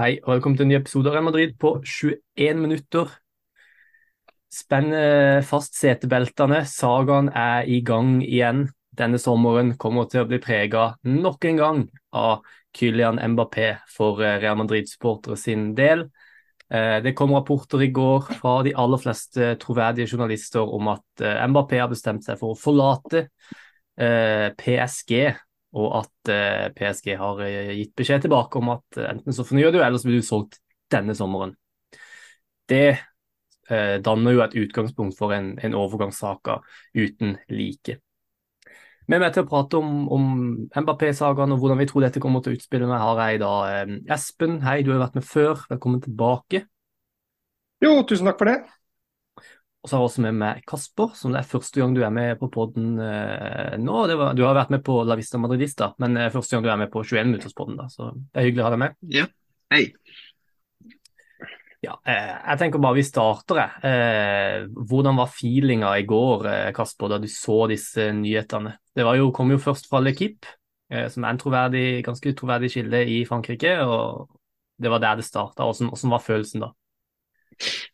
Hei, og velkommen til en ny episode av Real Madrid på 21 minutter. Spenn fast setebeltene. Sagaen er i gang igjen. Denne sommeren kommer til å bli prega nok en gang av Kylian Mbappé for eh, Real Madrid-supportere sin del. Eh, det kom rapporter i går fra de aller fleste troverdige journalister om at eh, Mbappé har bestemt seg for å forlate PSG og at eh, PSG har eh, gitt beskjed tilbake om at eh, enten så fornyer du, eller så blir du solgt denne sommeren. Det danner jo et utgangspunkt for en, en overgangssaga uten like. Med til å prate om, om Mbappé-sagaen og hvordan vi tror dette kommer til å utspille. meg, har jeg da Espen, hei, du har vært med før. Velkommen tilbake. Jo, tusen takk for det. Og så har jeg også med meg Kasper, som det er første gang du er med på podden eh, nå. Var, du har vært med på La Vista Madridista, men det er første gang du er med på 21 minutters-podden. Så det er hyggelig å ha deg med. Ja, hei. Ja, eh, jeg tenker bare vi starter. Eh, hvordan var feelinga i går, eh, Kasper, da du så disse nyhetene? Det jo, kom jo først fra L'Equipe, eh, som er en troverdig, ganske troverdig kilde i Frankrike. og Det var der det starta. Hvordan, hvordan var følelsen da?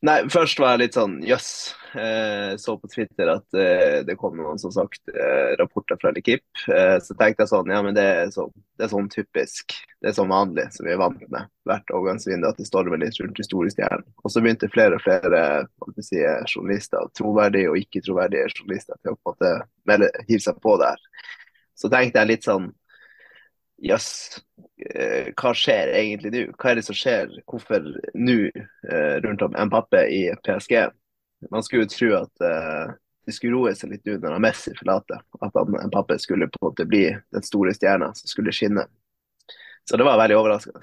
Nei, først var jeg litt sånn jøss. Yes. Eh, så på Twitter at eh, det kom noen som sagt eh, rapporter fra Likip. Eh, så tenkte jeg sånn, ja men det er, så, det er sånn typisk. Det er sånn vanlig som vi er vant med hvert overgangsvindu, at det stormer litt rundt historiestjernen. Og så begynte flere og flere si, journalister, troverdige og ikke troverdige journalister, til å på en måte hive seg på der. Så tenkte jeg litt sånn Jøss, yes. hva skjer egentlig nå? Hva er det som skjer? Hvorfor nå eh, rundt om Mbappé i PSG? Man skulle jo tro at uh, det skulle roe seg litt nå når Messi forlater. At Mbappé skulle på en måte bli den store stjerna som skulle skinne. Så det var veldig overraskende.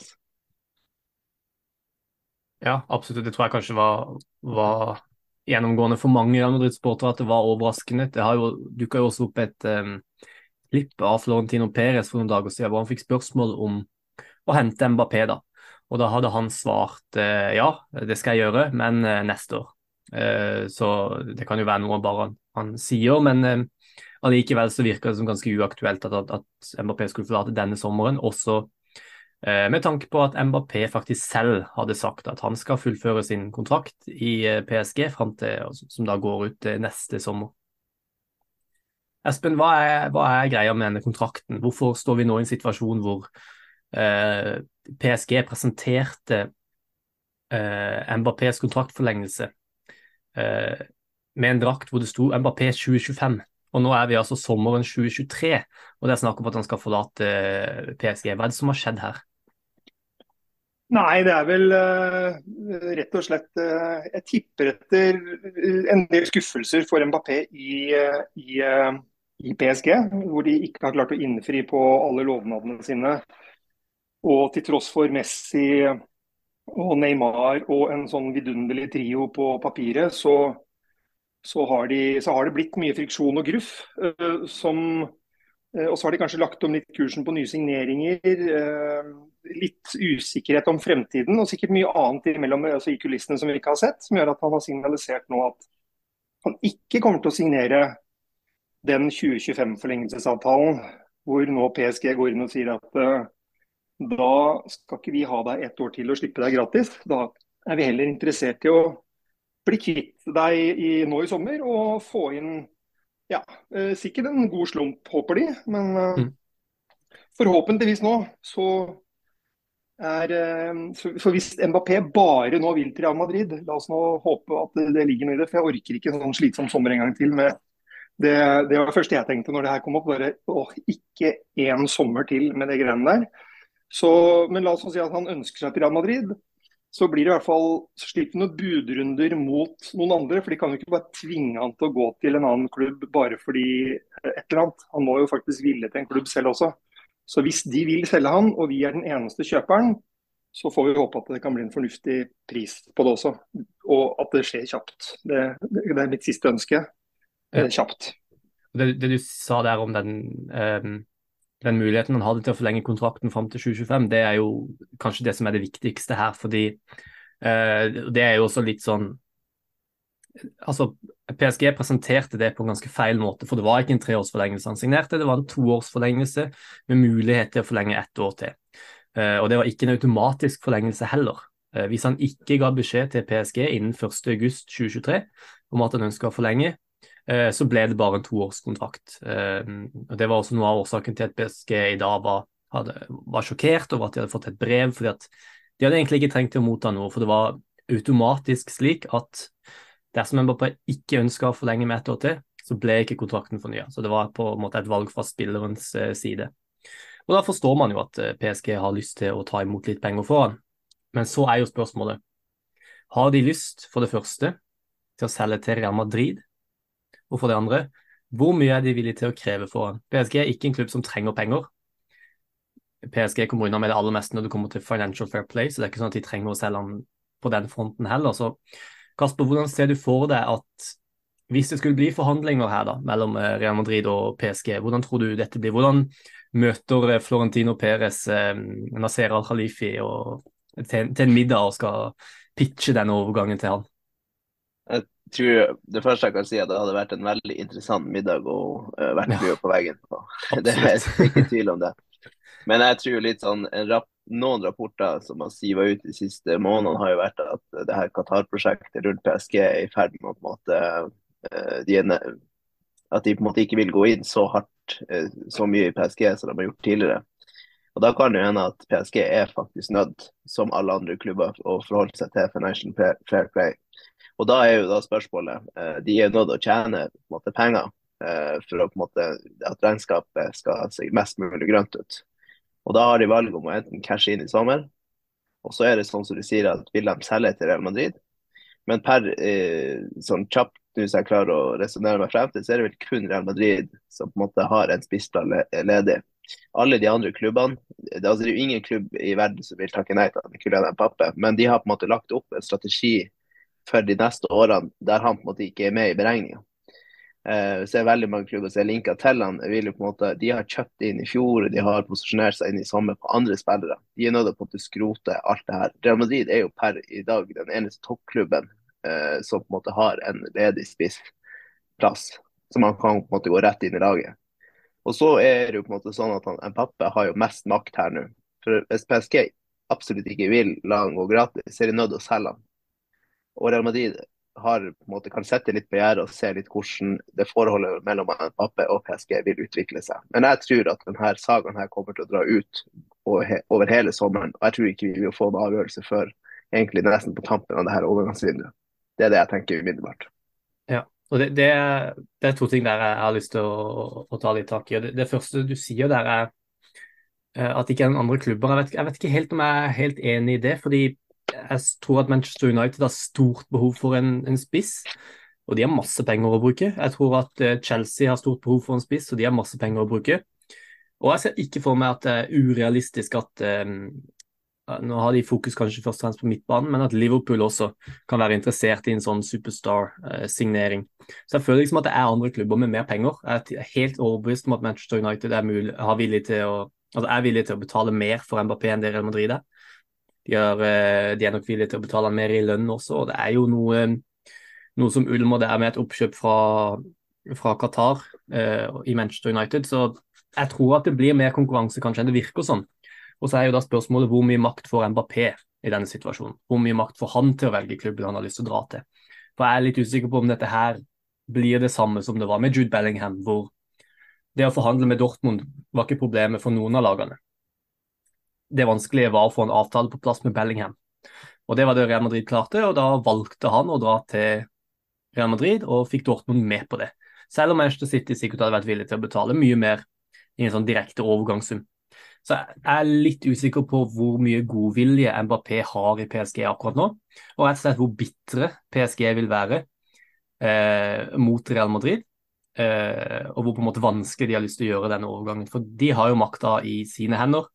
Ja, absolutt. Det tror jeg kanskje var, var gjennomgående for mange Madrid-sportere at det var overraskende. Det har jo dukka også opp et um, klipp av Florentino Perez for noen dager siden hvor han fikk spørsmål om å hente Mbappé. da. Og da hadde han svart uh, ja, det skal jeg gjøre, men uh, neste år. Uh, så det kan jo være noe bare han, han sier, men allikevel så virker det som ganske uaktuelt at, at, at Mbappé skulle forlate denne sommeren. Også med tanke på at Mbappé faktisk selv hadde sagt at han skal fullføre sin kontrakt i PSG frem til, som da går ut neste sommer. Espen, hva er, hva er, greia med denne kontrakten? Hvorfor står vi nå i en situasjon hvor eh, PSG presenterte eh, Mbappés kontraktforlengelse eh, med en drakt hvor det sto Mbappé 2025? Og nå er vi altså sommeren 2023, og det er snakk om at han skal forlate eh, PSG. Hva er det som har skjedd her? Nei, det er vel uh, rett og slett uh, Jeg tipper etter en del skuffelser for Mbappé i, uh, i i PSG, hvor de ikke har klart å innfri på alle lovnadene sine. Og til tross for Messi og Neymar og en sånn vidunderlig trio på papiret, så, så, har, de, så har, det blitt mye friksjon og gruff. Uh, som, uh, og så har de kanskje lagt om litt kursen på nye signeringer. Uh, litt usikkerhet om fremtiden og sikkert mye annet imellom, altså i kulissene som vi ikke har sett, som gjør at han har signalisert nå at han ikke kommer til å signere den 2025-forlengelsesavtalen, hvor nå PSG går inn og sier at uh, da skal ikke vi ha deg ett år til og slippe deg gratis. Da er vi heller interessert i å bli kvitt deg i, nå i sommer og få inn ja, uh, sikkert en god slump, håper de. Men uh, mm. forhåpentligvis nå så er For hvis Mbappé bare nå vil til Real Madrid, la oss nå håpe at det, det ligger noe i det. For jeg orker ikke en sånn slitsom sommer en gang til med det, det, var det første jeg tenkte når det her kom opp. bare, åh, Ikke én sommer til med det greiene der. Så, men la oss si at han ønsker seg til Real Madrid. Så blir det i hvert fall slipper noen budrunder mot noen andre. For de kan jo ikke bare tvinge han til å gå til en annen klubb bare fordi et eller annet. Han må jo faktisk ville til en klubb selv også. Så hvis de vil selge han, og vi er den eneste kjøperen, så får vi håpe at det kan bli en fornuftig pris på det også. Og at det skjer kjapt. Det, det er mitt siste ønske ja. kjapt. Det, det, du sa der om den, um, den muligheten han hadde til å forlenge kontrakten fram til 2025, det er jo kanskje det som er det viktigste her. fordi uh, det er jo også litt sånn altså PSG presenterte det på en ganske feil måte, for det var ikke en treårsforlengelse han signerte, det var en toårsforlengelse med mulighet til å forlenge ett år til. Uh, og det var ikke en automatisk forlengelse heller. Uh, hvis han ikke ga beskjed til PSG innen 1.8.2023 om at han ønska å forlenge, eh, så ble det bare en toårskontrakt. Og Det var også noe av årsaken til at PSG i dag var, hadde, var sjokkert over at de hadde fått et brev. fordi at de hadde egentlig ikke trengt å motta noe, for det var automatisk slik at dersom Mbappé ikke ønska å forlenge med ett år til, så ble ikke kontrakten fornya. Så det var på en måte et valg fra spillerens side. Og Da forstår man jo at PSG har lyst til å ta imot litt penger for han. Men så er jo spørsmålet Har de lyst, for det første, til å selge til Real Madrid? Og for det andre, hvor mye er de villige til å kreve for han? PSG er ikke en klubb som trenger penger. PSG kommer unna med det aller meste når det kommer til financial fair play, så det er ikke sånn at de trenger å selge han på den fronten heller. Så Kasper, hvordan ser du for deg at hvis det skulle bli forhandlinger her da, mellom eh, Real Madrid og PSG, hvordan tror du dette blir? Hvordan møter eh, Florentino Perez eh, Nasser Al-Khalifi til, til, en middag og skal pitche den overgangen til han? Jeg tror Det første jeg kan si, er at det hadde vært en veldig interessant middag og uh, vært mye på veggen. det er ikke tvil om det. Men jeg tror litt sånn rap, noen rapporter som har siva ut de siste månedene, har jo vært at det her Qatar-prosjektet rundt PSG er i ferd med at, uh, de at de på en måte ikke vil gå inn så hardt, uh, så mye i PSG som de har gjort tidligere. Og Da kan det hende at PSG er faktisk nødt, som alle andre klubber, å forholde seg til financial fair play. Og Da er jo da spørsmålet eh, De er nødt til å tjene måte, penger eh, for å, måte, at regnskapet skal se mest mulig grønt ut. Og Da har de valg om å enten cashe inn i sommer, og så er det sånn som du sier at vil de selge til Real Madrid. Men per eh, sånn kjapt hvis jeg klarer å resonnere meg frem til, så er det vel kun Real Madrid som på en måte har en spissplass ledig alle de andre klubbene det, altså, det er jo ingen klubb i verden som vil takke nei til Kylian Mbappé, men de har på en måte lagt opp en strategi for de neste årene der han på en måte ikke er med i beregninga. Uh, så er veldig mange klubber som er linka til han, vil jo på en måte, De har kjøpt inn i fjor, de har posisjonert seg inn i sommer på andre spillere. De er nødt til å skrote alt det her. Real Madrid er jo per i dag den eneste toppklubben uh, som på en måte har en ledig spissplass, så man kan på en måte gå rett inn i laget. Og så er det jo på en måte sånn at han, Pappe har jo mest makt her nå. For Hvis PSG absolutt ikke vil la han gå gratis, så er de nødt til å selge han. Og Real Madrid har, måte, kan sette litt på gjerdet og se litt hvordan det forholdet mellom Mbappé og PSG vil utvikle seg. Men jeg tror at denne sagaen her kommer til å dra ut over hele sommeren. Og jeg tror ikke vi vil få en avgjørelse før egentlig nesten på tampen av det her overgangsvinduet. Det er det jeg tenker umiddelbart. Ja. Og det, det, det, er to ting der jeg har lyst til å, å ta litt tak i. Det, det, første du sier der er eh, at det ikke er noen andre klubber. Jeg vet, jeg vet, ikke helt om jeg er helt enig i det. fordi jeg tror at Manchester United har stort behov for en, en spiss, og de har masse penger å bruke. Jeg tror at eh, Chelsea har stort behov for en spiss, og de har masse penger å bruke. Og jeg ser ikke for meg at det er urealistisk at um, nå har de fokus kanskje først og fremst på midtbanen, men at Liverpool også kan være interessert i en sånn superstar-signering. Så jeg føler liksom at det er andre klubber med mer penger. Jeg er helt overbevist om at Manchester United er, mulig, villig å, altså er villig til å betale mer for Mbappé enn det Real Madrid er. De er, eh, de er nok villige til å betale mer i lønn også, og det er jo noe, noe som ulmer der med et oppkjøp fra, fra Qatar eh, i Manchester United. Så jeg tror at det blir mer konkurranse kanskje enn det virker sånn. Og så er jo da spørsmålet hvor mye makt får Mbappé i denne situasjonen? Hvor mye makt får han til å velge klubben han har lyst til å dra til? For jeg er litt usikker på om dette her blir det samme som det var med Jude Bellingham, hvor det å forhandle med Dortmund var ikke problemet for noen av lagene. Det vanskelige var å få en avtale på plass med Bellingham. Og Det var det Real Madrid klarte, og da valgte han å dra til Real Madrid og fikk Dortmund med på det. Selv om Manchester City sikkert hadde vært villig til å betale mye mer i en sånn direkte overgangssum. Så jeg er litt usikker på hvor mye godvilje Mbappé har i PSG akkurat nå. Og rett og slett hvor bitre PSG vil være eh, mot Real Madrid. Eh, og hvor på en måte vanskelig de har lyst til å gjøre denne overgangen. For de har jo makta i sine hender.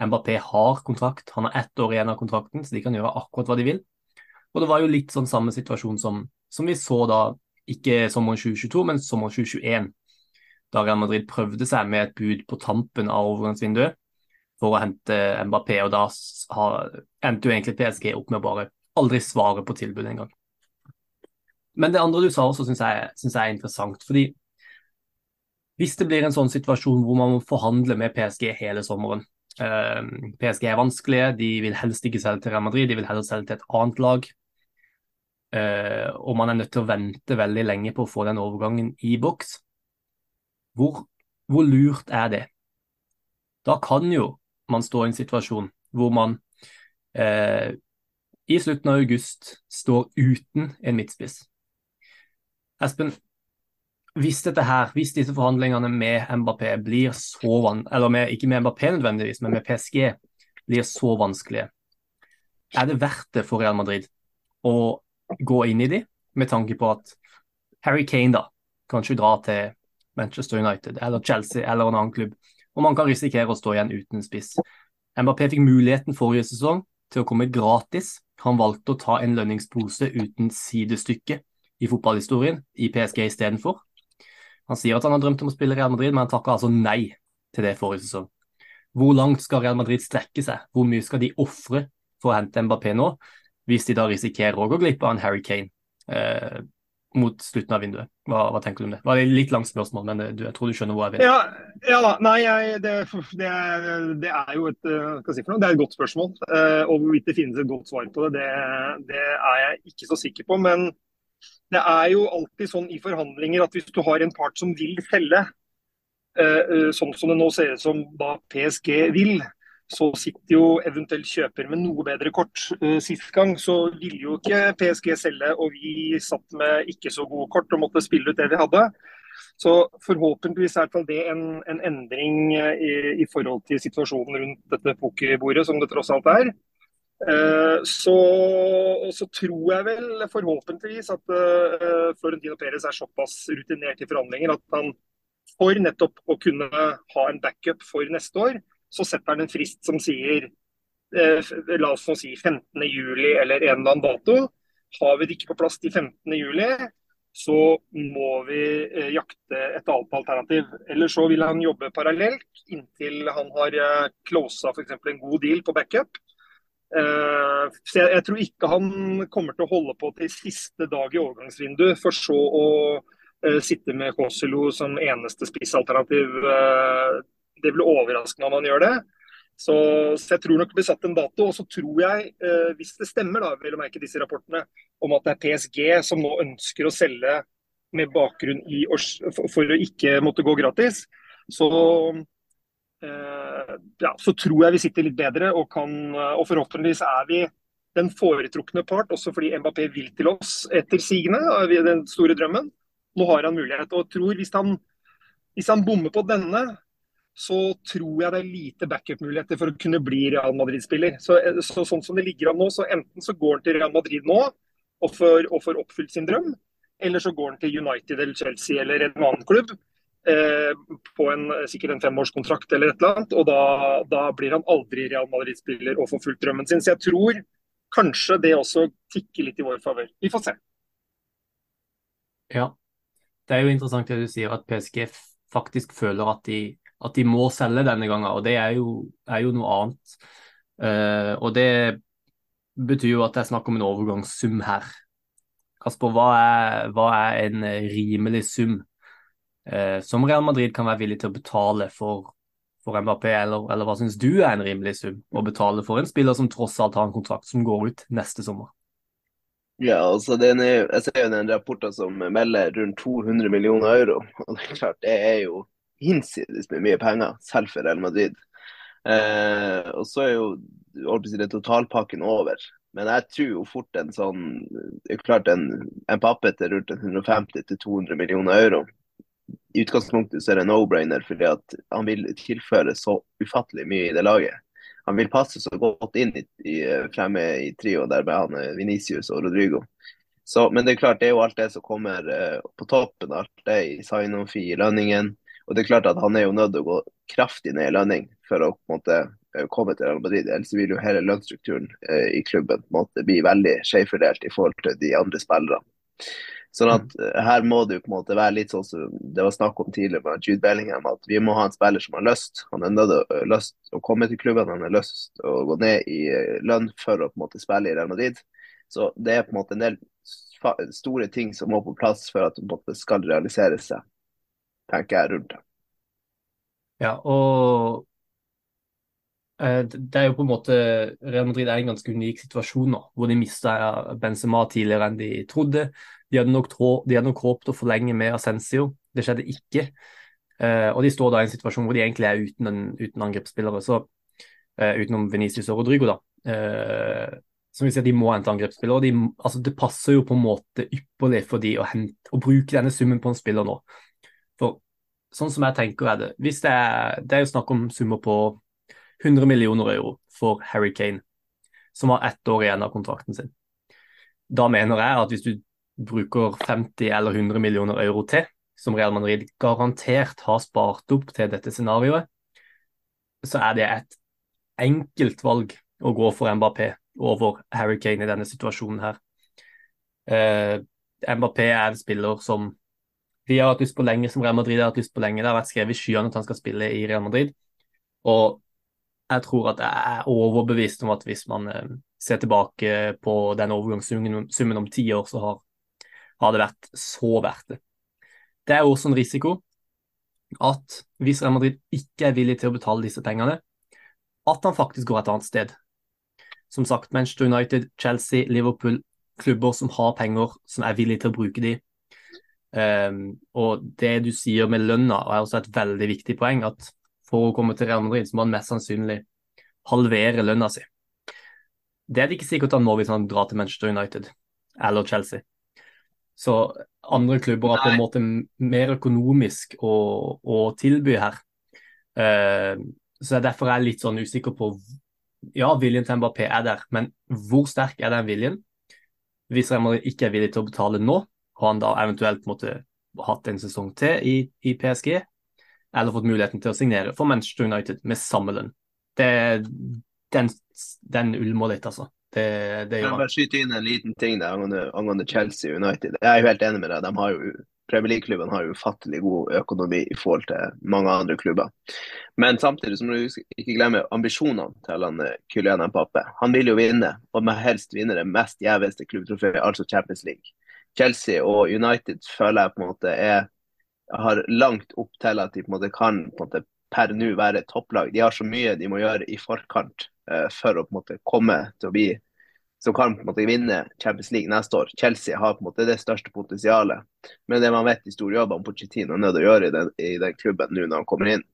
Mbappé har kontrakt, han har ett år igjen av kontrakten, så de kan gjøre akkurat hva de vil. Og det var jo litt sånn samme situasjon som, som vi så da, ikke sommeren 2022, men sommeren 2021. Da Real Madrid prøvde seg med et bud på tampen av overgangsvinduet for å hente Mbappé, og da endte jo egentlig PSG opp med å bare aldri svare på tilbudet engang. Men det andre du sa også syns jeg, synes jeg er interessant. fordi hvis det blir en sånn situasjon hvor man må forhandle med PSG hele sommeren, PSG er vanskelige, de vil helst ikke selge til Real Madrid, de vil heller selge til et annet lag. Eh, og man er nødt til å vente veldig lenge på å få den overgangen i boks. Hvor, hvor lurt er det? Da kan jo man stå i en situasjon hvor man eh, i slutten av august står uten en midtspiss. Espen, hvis dette her, hvis disse forhandlingene med Mbappé blir så van eller med, ikke med Mbappé nødvendigvis, men med PSG blir så vanskelige, er det verdt det for Real Madrid å gå inn i de, med tanke på at Harry Kane da kanskje drar til Manchester United eller Chelsea eller en annen klubb, og man kan risikere å stå igjen uten spiss. Mbappé fikk muligheten forrige sesong til å komme gratis. Han valgte å ta en lønningspose uten sidestykke i fotballhistorien i PSG istedenfor. Han sier at han har drømt om å spille Real Madrid, men han takker altså nei til det forrige sesong. Hvor langt skal Real Madrid strekke seg? Hvor mye skal de ofre for å hente Mbappé nå, hvis de da risikerer å gå glipp av en Harry Kane eh, mot slutten av vinduet? Hva, hva, tenker du om det? Det var et litt langt spørsmål, men du, jeg tror du skjønner hvor jeg vil. Ja, ja nei, jeg, det, det, det, er, jo et, eh, si det er et godt spørsmål. Uh, og hvorvidt det finnes et godt svar på det, det, det er jeg ikke så sikker på. Men det er jo alltid sånn i forhandlinger at hvis du har en part som vil selge, uh, sånn som det nå ser ut som da PSG vil, så sitter jo eventuelt kjøper med noe bedre kort. Uh, sist gang så ville jo ikke PSG selge, og vi satt med ikke så gode kort og måtte spille ut det vi hadde. Så forhåpentligvis er det en, en endring i, i, forhold til situasjonen rundt dette pokerbordet, som det tross alt er. Uh, så, så, tror jeg vel forhåpentligvis at uh, Florentino Perez er såpass rutinert i forhandlinger at han for nettopp å kunne ha en backup for neste år, så setter han en frist som sier eh, la oss nå si 15.7 eller en eller annen dato. Har vi det ikke på plass til 15.7, så må vi eh, jakte et annet alternativ. Eller så vil han jobbe parallelt inntil han har eh, closa f.eks. en god deal på backup. Eh, så jeg, tror ikke han kommer til å holde på til siste dag i overgangsvinduet, for så å eh, sitte med Koselo som eneste spissalternativ eh, det blir overraskende om han gjør det. Så, så, jeg tror nok det blir satt en dato. Og så tror jeg, eh, hvis det stemmer, da, vil jeg merke disse rapportene, om at det er PSG som nå ønsker å selge med bakgrunn i for, for, å ikke måtte gå gratis, så, ja, så tror jeg vi sitter litt bedre. Og, kan, og forhåpentligvis er vi den foretrukne part, også fordi Mbappé vil til oss etter sigende, den store drømmen. Nå har han mulighet. og tror Hvis han, hvis han bommer på denne, så tror jeg det er lite backup-muligheter for å kunne bli Real Madrid-spiller. Så, så, Sånn som det ligger an nå, så enten så går han til Real Madrid nå og får, og får oppfylt sin drøm, eller så går han til United eller Chelsea eller en annen klubb eh, på en, sikkert en femårskontrakt eller et eller annet. Og da, da blir han aldri Real Madrid-spiller og får fulgt drømmen sin. Så jeg tror kanskje det også tikker litt i vår favør. Vi får se. Ja, det er jo interessant det du sier, at PSG faktisk føler at de at de må selge denne gangen, og det er jo, er jo noe annet. Uh, og det betyr jo at det er snakk om en overgangssum her. Kasper, hva er, hva er en rimelig sum uh, som Real Madrid kan være villig til å betale for, for Mbappé, eller, eller hva syns du er en rimelig sum å betale for en spiller som tross alt har en kontrakt som går ut neste sommer? Ja, altså er, Jeg ser jo den rapporten som melder rundt 200 millioner euro. og det er klart, det er jo hinsides med mye penger, selv for Real Madrid. Eh, og så er jo det totalpakken over. Men jeg tror jo fort en sånn det er klart En, en pappe til rundt 150-200 millioner euro. I utgangspunktet så er det no-brainer, fordi at han vil tilføre så ufattelig mye i det laget. Han vil passe så godt inn i, i, fremme i trio der med han eh, Venicius og Rodrigo. Så, men det er klart, det er jo alt det som kommer uh, på toppen. Alt det i sign-on-fee, lønningen. Og det er klart at Han er jo nødt til å gå kraftig ned i lønning for å måte eh, komme til Real Madrid. Ellers vil jo hele lønnsstrukturen uh, i klubben måte bli veldig skjevfordelt i forhold til de andre spillerne. Sånn at mm. eh, Her må det jo på en måte være litt sånn som det var snakk om tidligere med Jude Bellingham, at vi må ha en spiller som har lyst. Han har nødt til lyst å komme til klubben, han har lyst til å gå ned i lønn for å på en måte spille i Real Madrid. Så det er på en måte en del store ting som må på plass for at det skal realisere seg tenker jeg rundt det. Ja, og Eh, det er jo på en måte Real Madrid er i en ganske unik situasjon nå, hvor de mista Benzema tidligere enn de trodde. De hadde nok, de hadde nok håpet å forlenge med Ascencio, det skjedde ikke. Uh, og de står da i en situasjon hvor de egentlig er uten, en, uten angrepsspillere, så uh, utenom Venicius og Rodrigo, da. Som vi ser, De må hente angrepsspillere. de, altså, Det passer jo på en måte ypperlig for de å, hente, å bruke denne summen på en spiller nå. For sånn som jeg tenker er det, hvis det er, det er jo snakk om summer på 100 millioner euro for Harry Kane, som har ett år igjen av kontrakten sin. Da mener jeg at hvis du bruker 50 eller 100 millioner euro til, som Real Madrid garantert har spart opp til dette scenarioet, så er det et enkelt valg å gå for Mbappé over Harry Kane i denne situasjonen her. Uh, Mbappé er en spiller som vi har hatt lyst på lenge, som Real Madrid har hatt lyst på lenge. Det har vært skrevet i skyene at han skal spille i Real Madrid. Og jeg tror at jeg er overbevist om at hvis man eh, ser tilbake på den overgangssummen om ti år, så har, har, det vært så verdt det. Det er også en risiko at hvis Real Madrid ikke er villig til å betale disse pengene, at han faktisk går et annet sted. Som sagt, Manchester United, Chelsea, Liverpool, klubber som har penger, som er villige til å bruke de. Um, og det du sier med lønna, er også et veldig viktig poeng. at for å komme til Real Madrid, så må han mest sannsynlig halvere lønna si. Det er det ikke sikkert han må hvis han drar til Manchester United eller Chelsea. Så andre klubber har på en måte mer økonomisk å, å tilby her. Uh, så derfor er jeg litt sånn usikker på Ja, viljen til Mbappé er der, men hvor sterk er den viljen? Hvis Real Madrid ikke er villig til å betale nå, og han da eventuelt måtte hatt en sesong til i, i PSG, eller fått muligheten til å signere for Manchester United med samme lønn. Det, den, den ulmer litt, altså. Det, det gjør han. Jeg skyte inn en liten ting der angående, angående Chelsea United. Jeg er jo helt enig med deg. De har jo Premier League-klubben har ufattelig god økonomi i forhold til mange andre klubber. Men samtidig så må du ikke glemme ambisjonene til han eh, Kylian Mbappé. Han vil jo vinne, og med helst vinne det mest gjeveste klubbtrofeet, altså Champions League. Chelsea og United føler jeg på en måte er har langt opp til at de på en måte kan på en måte, per nå være topplag. De har så mye de må gjøre i forkant uh, for å på en måte komme til å bli som kan på en måte vinne Champions League neste år. Chelsea har på en måte det største potensialet. Men det man vet de store jobbene Pochettino er nødt til å gjøre i den, i den klubben nå når han kommer inn.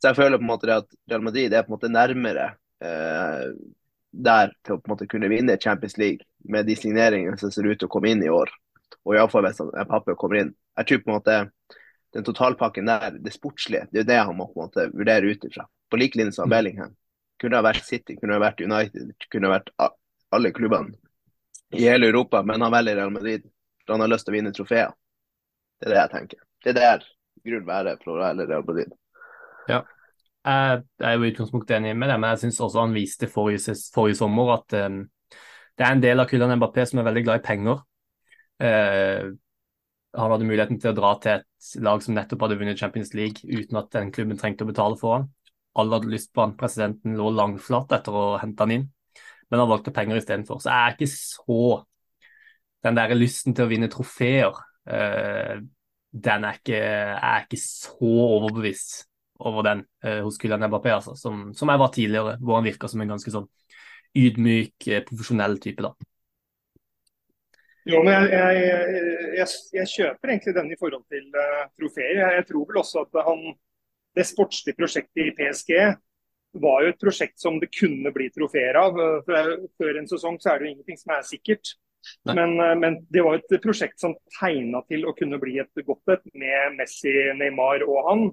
Så jeg føler på en måte at Real Madrid er på en måte nærmere uh, der til å på en måte kunne vinne Champions League med de signeringene som ser ut til å komme inn i år. Og iallfall hvis Pappe kommer inn. Jeg tror på en måte den totalpakken der, det sportslige, det er jo det han må på en måte vurdere ut ifra. På lik linje som mm. Bellingham. Kunne ha vært City, kunne ha vært United, kunne ha vært alle klubbene i hele Europa, men han velger Real Madrid for han har lyst til å vinne trofeer. Det er det jeg tenker. Det er der grunnen være for å velge Real Madrid. Ja, jeg er jo i utgangspunktet enig med det, men jeg syns også han viste forrige, forrige sommer at um, det er en del av Kylian Mbappé som er veldig glad i penger. Uh, han hadde muligheten til å dra til et lag som nettopp hadde vunnet Champions League uten at den klubben trengte å betale for han. Alle hadde lyst på han. Presidenten lå langflat etter å hente han inn, men han valgte penger istedenfor. Så jeg er ikke så Den der lysten til å vinne trofeer, uh, den er ikke, jeg er ikke så overbevist over den uh, hos Kylian Mbappé, altså, som, som, jeg var tidligere, hvor han virka som en ganske sånn ydmyk, uh, profesjonell type. da. Jo, men jeg, jeg, jeg, jeg, kjøper egentlig den i forhold til uh, trofeer. Jeg, tror vel også at han, det sportslige prosjektet i PSG var jo et prosjekt som det kunne bli trofeer av. Før en sesong så er det jo ingenting som er sikkert. Men, uh, men, det var et prosjekt som tegna til å kunne bli et godt et med Messi, Neymar og han.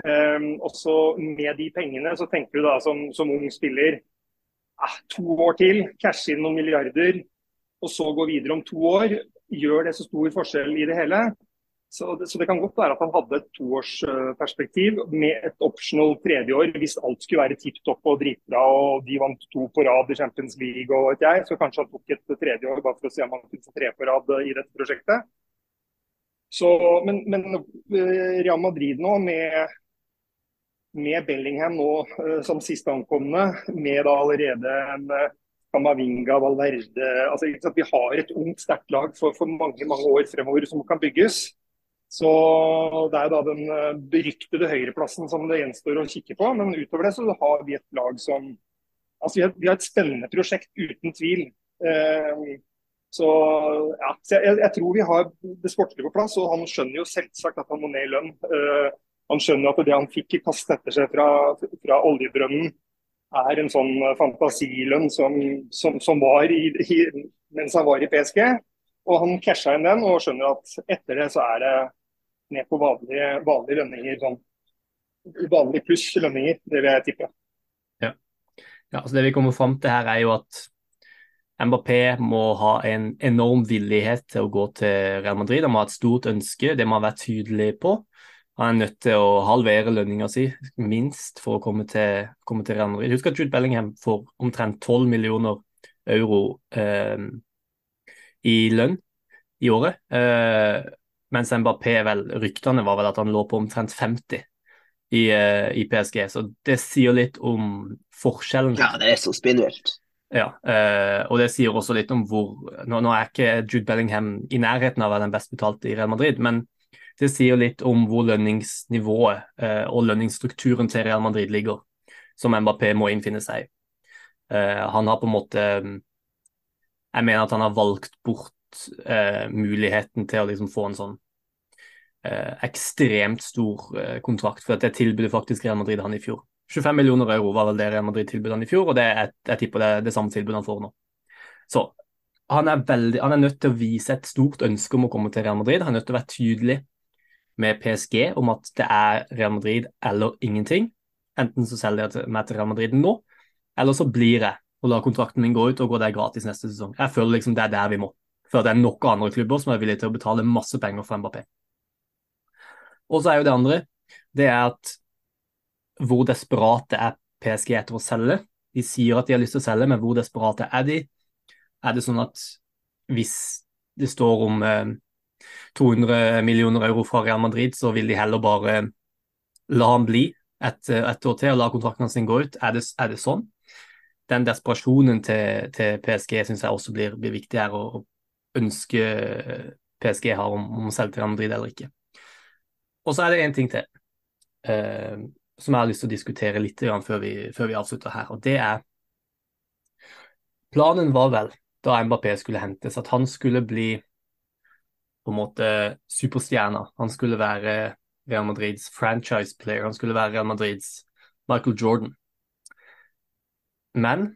Um, også med de pengene så tenker du da som, som ung spiller ah, to år til, cashe inn noen milliarder og så gå videre om to år, gjør det så stor forskjell i det hele? Så det, så det kan godt være at han hadde et toårsperspektiv med et optional tredje år hvis alt skulle være tipp topp og dritbra og de vant to på rad i Champions League og vet jeg. Så kanskje han tok et tredje år bare for å se om han kunne få tre på rad i dette prosjektet. Så, men, men eh, Real Madrid nå med, med Bellingham nå eh, som siste ankomne, med allerede en eh, Kamavinga, Valverde altså, Vi har et ungt, sterkt lag for, for, mange mange år fremover som kan bygges. Så Det er da den eh, beryktede høyreplassen som det gjenstår å kikke på. Men utover det så har vi et lag som altså Vi har, vi har et spennende prosjekt, uten tvil. Eh, så, ja, så jeg, jeg, tror vi har det sportlige på plass. Og han skjønner jo selvsagt at han må ned i lønn. Eh, han skjønner at det han fikk i kast etter seg fra, fra oljebrønnen, er en sånn fantasilønn som, som, som var i, i, mens han var i PSG. Og han casha inn den og skjønner at etter det så er det ned på vanlige, vanlige lønninger. Sånn, vanlig pluss lønninger, det vil jeg tippe. Ja. ja, altså Det vi kommer fram til her, er jo at Mbappé må ha en enorm villighet til å gå til Real Madrid. Han må ha et stort ønske, det må han være tydelig på. Han er nødt til å halvere lønninga si, minst, for å komme til, komme til Real Madrid. Husk at Jude Bellingham får omtrent 12 millioner euro eh, i lønn i året. Eh, mens Mbappé, vel, ryktene var vel at han lå på omtrent 50 i, eh, i PSG. Så det sier litt om forskjellen. Ja, det er så spinnvilt. Ja, uh, og det sier også litt om hvor nå, nå, er ikke Jude Bellingham i nærheten av å være den best betalte i Real Madrid, men det sier litt om hvor lønningsnivået eh, og lønningsstrukturen til Real Madrid ligger, som Mbappé må innfinne seg i. han har på en måte Jeg mener at han har valgt bort eh, muligheten til å liksom få en sånn eh, ekstremt stor eh, kontrakt. For det tilbudet faktisk Real Madrid han i fjor. 25 millioner euro var vel det Real Madrid tilbød han i fjor, og det er, jeg tipper det er det samme tilbudet han får nå. Så han er, veldig, han er nødt til å vise et stort ønske om å komme til Real Madrid. Han er nødt til å være tydelig med PSG om at det er Real Madrid eller ingenting. Enten så selger jeg meg til Real Madrid nå, eller så blir jeg og lar kontrakten min gå ut og går der gratis neste sesong. Jeg føler liksom det er der vi må før det er nok andre klubber som er villige til å betale masse penger for Mbappé. Og så er jo det andre det er at hvor desperate er PSG etter å selge? De sier at de har lyst til å selge, men hvor desperate er de? Er det sånn at hvis det står om eh, 200 millioner euro fra Real Madrid, så vil de heller bare la han bli et, et år til og la kontrakten sin gå ut? Er det, er det sånn? Den desperasjonen til, til PSG syns jeg også blir, blir viktig å ønske PSG har om, om å selge til Real Madrid eller ikke. Og så er det én ting til eh, som jeg har lyst til å diskutere litt før vi, før vi avslutter her. og det er Planen var vel, da Mbappé skulle hentes, at han skulle bli på en måte superstjerna. Han skulle være Real Madrids franchise player. Han skulle være Real Madrids Michael Jordan. Men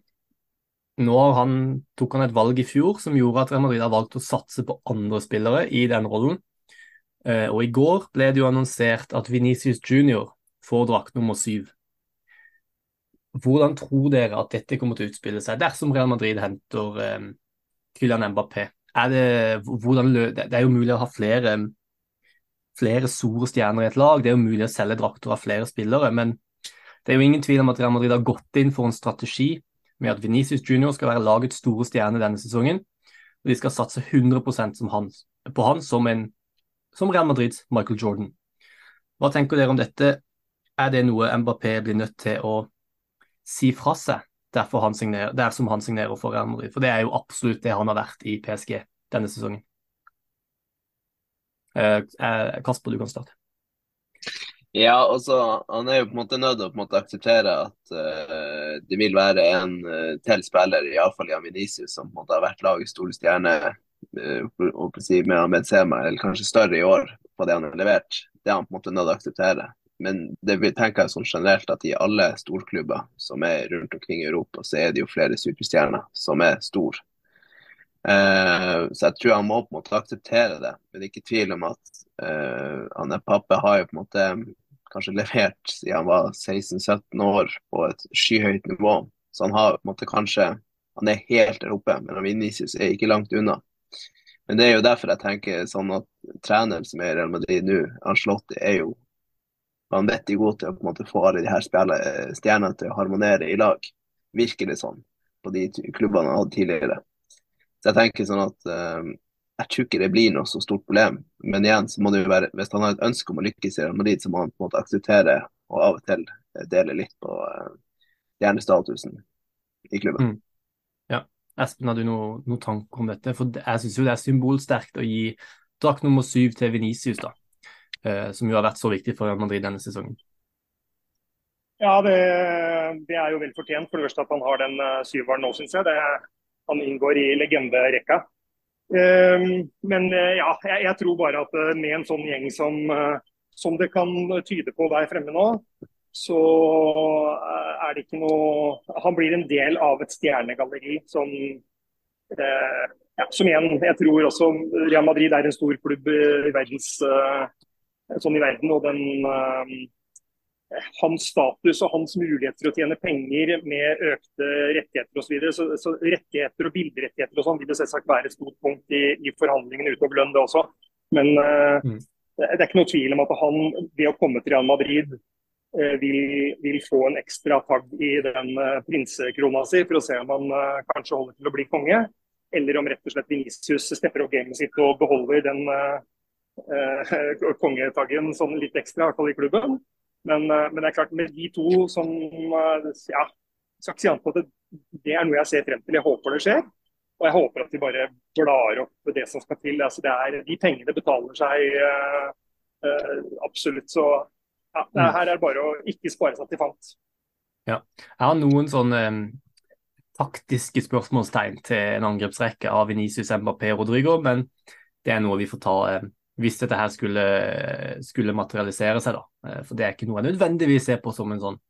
nå han, tok han et valg i fjor som gjorde at Real Madrid har valgt å satse på andre spillere i den rollen. Eh, og i går ble det jo annonsert at Venicius Junior får drakt nummer syv. Hvordan tror dere at dette kommer til å utspille seg dersom Real Madrid henter eh, Kylian Mbappé? Er det, hvordan, det er jo mulig å ha flere, flere store stjerner i et lag, det er jo mulig å selge drakter av flere spillere. Men det er jo ingen tvil om at Real Madrid har gått inn for en strategi med at Venicius Junior skal være lagets store stjerne denne sesongen. Og de skal satse 100 som han, på han som, en, som Real Madrids Michael Jordan. Hva tenker dere om dette? Er det noe Mbappé blir nødt til å si fra seg derfor han signerer, dersom han signerer for Real Madrid? For det er jo absolutt det han har vært i PSG denne sesongen. Eh, eh Kasper, du kan starte. Ja, altså, han er jo på en måte nødt til å akseptere at uh, det vil være en uh, til spiller, iallfall i Vinicius, som på en måte har vært lagets store stjerne uh, med Ahmed Sema, eller kanskje større i år på det han har levert. Det er han på en måte nødt til å akseptere. Men det tenker jeg sånn generelt at i alle storklubber som er rundt omkring i Europa, så er det jo flere superstjerner som er store. Uh, så jeg tror han må på en måte akseptere det. Men det er ikke tvil om at uh, han er pappa har jo på en måte kanskje levert siden han var 16-17 år på et skyhøyt nivå. Så han har på en måte kanskje Han er helt der oppe, men Vinicius er ikke langt unna. Men det er jo derfor jeg tenker sånn at treneren som er i Real Madrid nå, Ancelotti, er jo vanvittig god til å på en måte få alle de her stjernene til å harmonere i lag. Virker det sånn på de klubbene han hadde tidligere. Så jeg tenker sånn at uh, jeg tror ikke det blir noe så stort problem. Men igjen, så må det jo være, hvis han har et ønske om å lykkes i Real Madrid, så må han på en måte akseptere og av og til dele litt på uh, i klubben. Mm. Ja. Espen, har du noen noe tanker om dette? For Jeg syns jo det er symbolsterkt å gi drakt nummer syv til Venicius, da. Eh, som jo har vært så viktig for Real Madrid denne sesongen. Ja, det, det er jo vel fortjent. For det første at han har den uh, syveren nå, syns jeg. Det, han inngår i legenderekka. Um, men uh, ja, jeg, jeg, tror bare at med en sånn gjeng som, som det kan tyde på der fremme nå, så er det ikke noe Han blir en del av et stjernegalleri som ja, som igjen, jeg tror også Real Madrid er en stor klubb i verdens, sånn i verden. og den hans status og hans muligheter til å tjene penger med økte rettigheter osv. Så, videre. så Så rettigheter og bilderettigheter og sånn vil det selvsagt være et stort punkt i, i forhandlingene utover lønn, det også. Men mm. det er ikke noe tvil om at han ved å komme til Real Madrid vil, vil, få en ekstra tagg i den prinsekrona si for å se om han kanskje holder til å bli konge. Eller om rett og slett Venicius stepper opp gamet sitt og beholder den kongetaggen sånn litt ekstra, i hvert fall i klubben. Men, eh, men, det er klart med de to som eh, ja, skal ikke si annet på det, det, er noe jeg ser frem til. Jeg håper det skjer. Og jeg håper at de bare blar opp det som skal til. Altså, det er, de pengene betaler seg uh, uh, absolutt. Så ja, det her er bare å ikke spare seg til fant. Ja. Jeg har noen sånne um, taktiske spørsmålstegn til en angrepsrekke av Venicius Mbappé og Rodrigo, men det er noe vi får ta hvis dette her skulle, skulle, materialisere seg. da. Eh, for det er ikke noe jeg nødvendigvis ser på som en sånn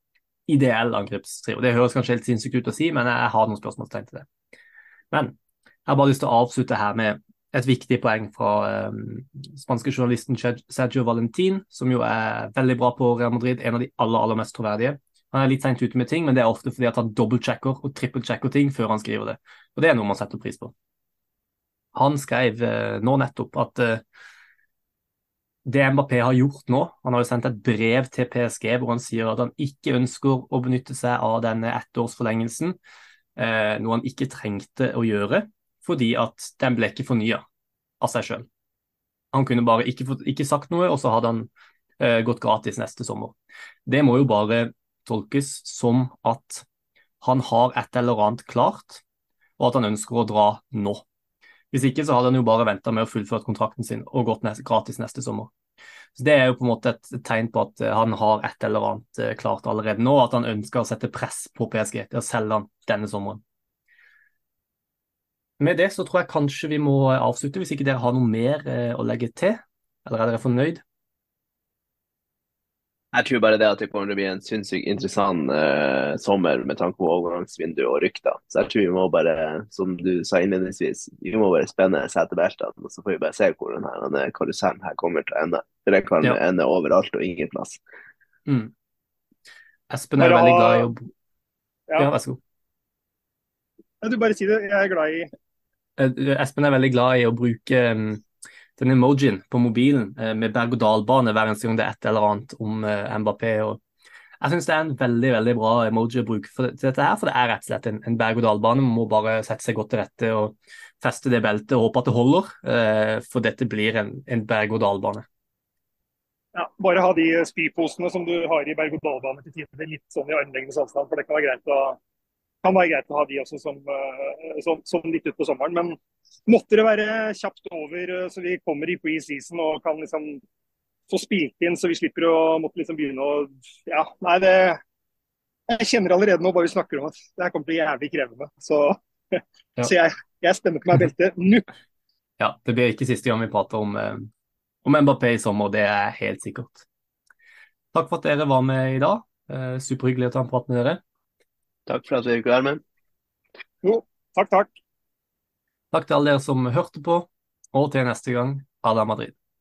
ideell angrepstrio. Det høres kanskje helt sinnssykt ut å si, men jeg har noen spørsmålstegn til det. Men jeg har bare lyst til å avslutte her med et viktig poeng fra um, spanske journalisten Sergio Valentin, som jo er veldig bra på Real Madrid, en av de aller, aller mest troverdige. Han er litt seint ute med ting, men det er ofte fordi at han dobbeltsjekker og trippelsjekker ting før han skriver det. Og det er noe man setter pris på. Han skrev uh, nå nettopp at uh, det Mbappé har gjort nå Han har jo sendt et brev til PSG hvor han sier at han ikke ønsker å benytte seg av denne ettårsforlengelsen, eh, noe han ikke trengte å gjøre fordi at den ble ikke fornya av seg sjøl. Han kunne bare ikke, ikke, sagt noe, og så hadde han eh, gått gratis neste sommer. Det må jo bare tolkes som at han har et eller annet klart, og at han ønsker å dra nå. Hvis ikke så hadde han jo bare venta med å fullføre kontrakten sin og gått neste, gratis neste sommer. Så Det er jo på en måte et tegn på at eh, han har et eller annet eh, klart allerede nå, at han ønsker å sette press på PSG til å selge han denne sommeren. Med det så tror jeg kanskje vi må avslutte, hvis ikke dere har noe mer eh, å legge til. Eller er dere fornøyd? Jeg tror bare det at det kommer til å bli en sinnssykt interessant uh, sommer med tanke på overgangsvindu og rykter. Så jeg tror vi må bare, som du sa innledningsvis, vi må bare spenne setebeltene. Og så får vi bare se hvor denne karusellen her kommer til å ende. For det kan ja. ende overalt og ingen plass. Mm. Espen er veldig glad i å ja. ja, vær så god. Ja, du bare si det. Jeg er glad i eh, Espen er veldig glad i å bruke um, den emojien på mobilen eh, med berg-og-dal-bane hver eneste gang det er et eller annet om eh, Mbappé. og jeg syns det er en veldig veldig bra emoji å bruke for dette, her, for det er rett og slett en, en berg-og-dal-bane. Man må bare sette seg godt til rette og feste det beltet og håpe at det holder, eh, for dette blir en, en berg-og-dal-bane. Ja, bare ha de spyposene som du har i berg-og-dal-bane til tider litt sånn i armlengdes avstand, for det kan være greit å, kan være greit å ha de også som, som, som litt utpå sommeren. Men måtte det være kjapt over, eh, så vi kommer i preseason og kan liksom få spilt inn, så vi slipper å måtte liksom begynne å Ja, nei, det Jeg kjenner allerede nå bare vi snakker om at det her kommer til å bli jævlig krevende. Så, ja. så jeg, jeg stemmer på meg beltet nå. Ja, det blir ikke siste gang vi prater om, eh, om Mbappé i sommer, det er helt sikkert. Takk for at dere var med i dag. Eh, superhyggelig å ta en prat med dere. Takk for at vi fikk være med. Jo, takk, takk. Takk til alle dere som hørte på, og til neste gang, Ada Madrid.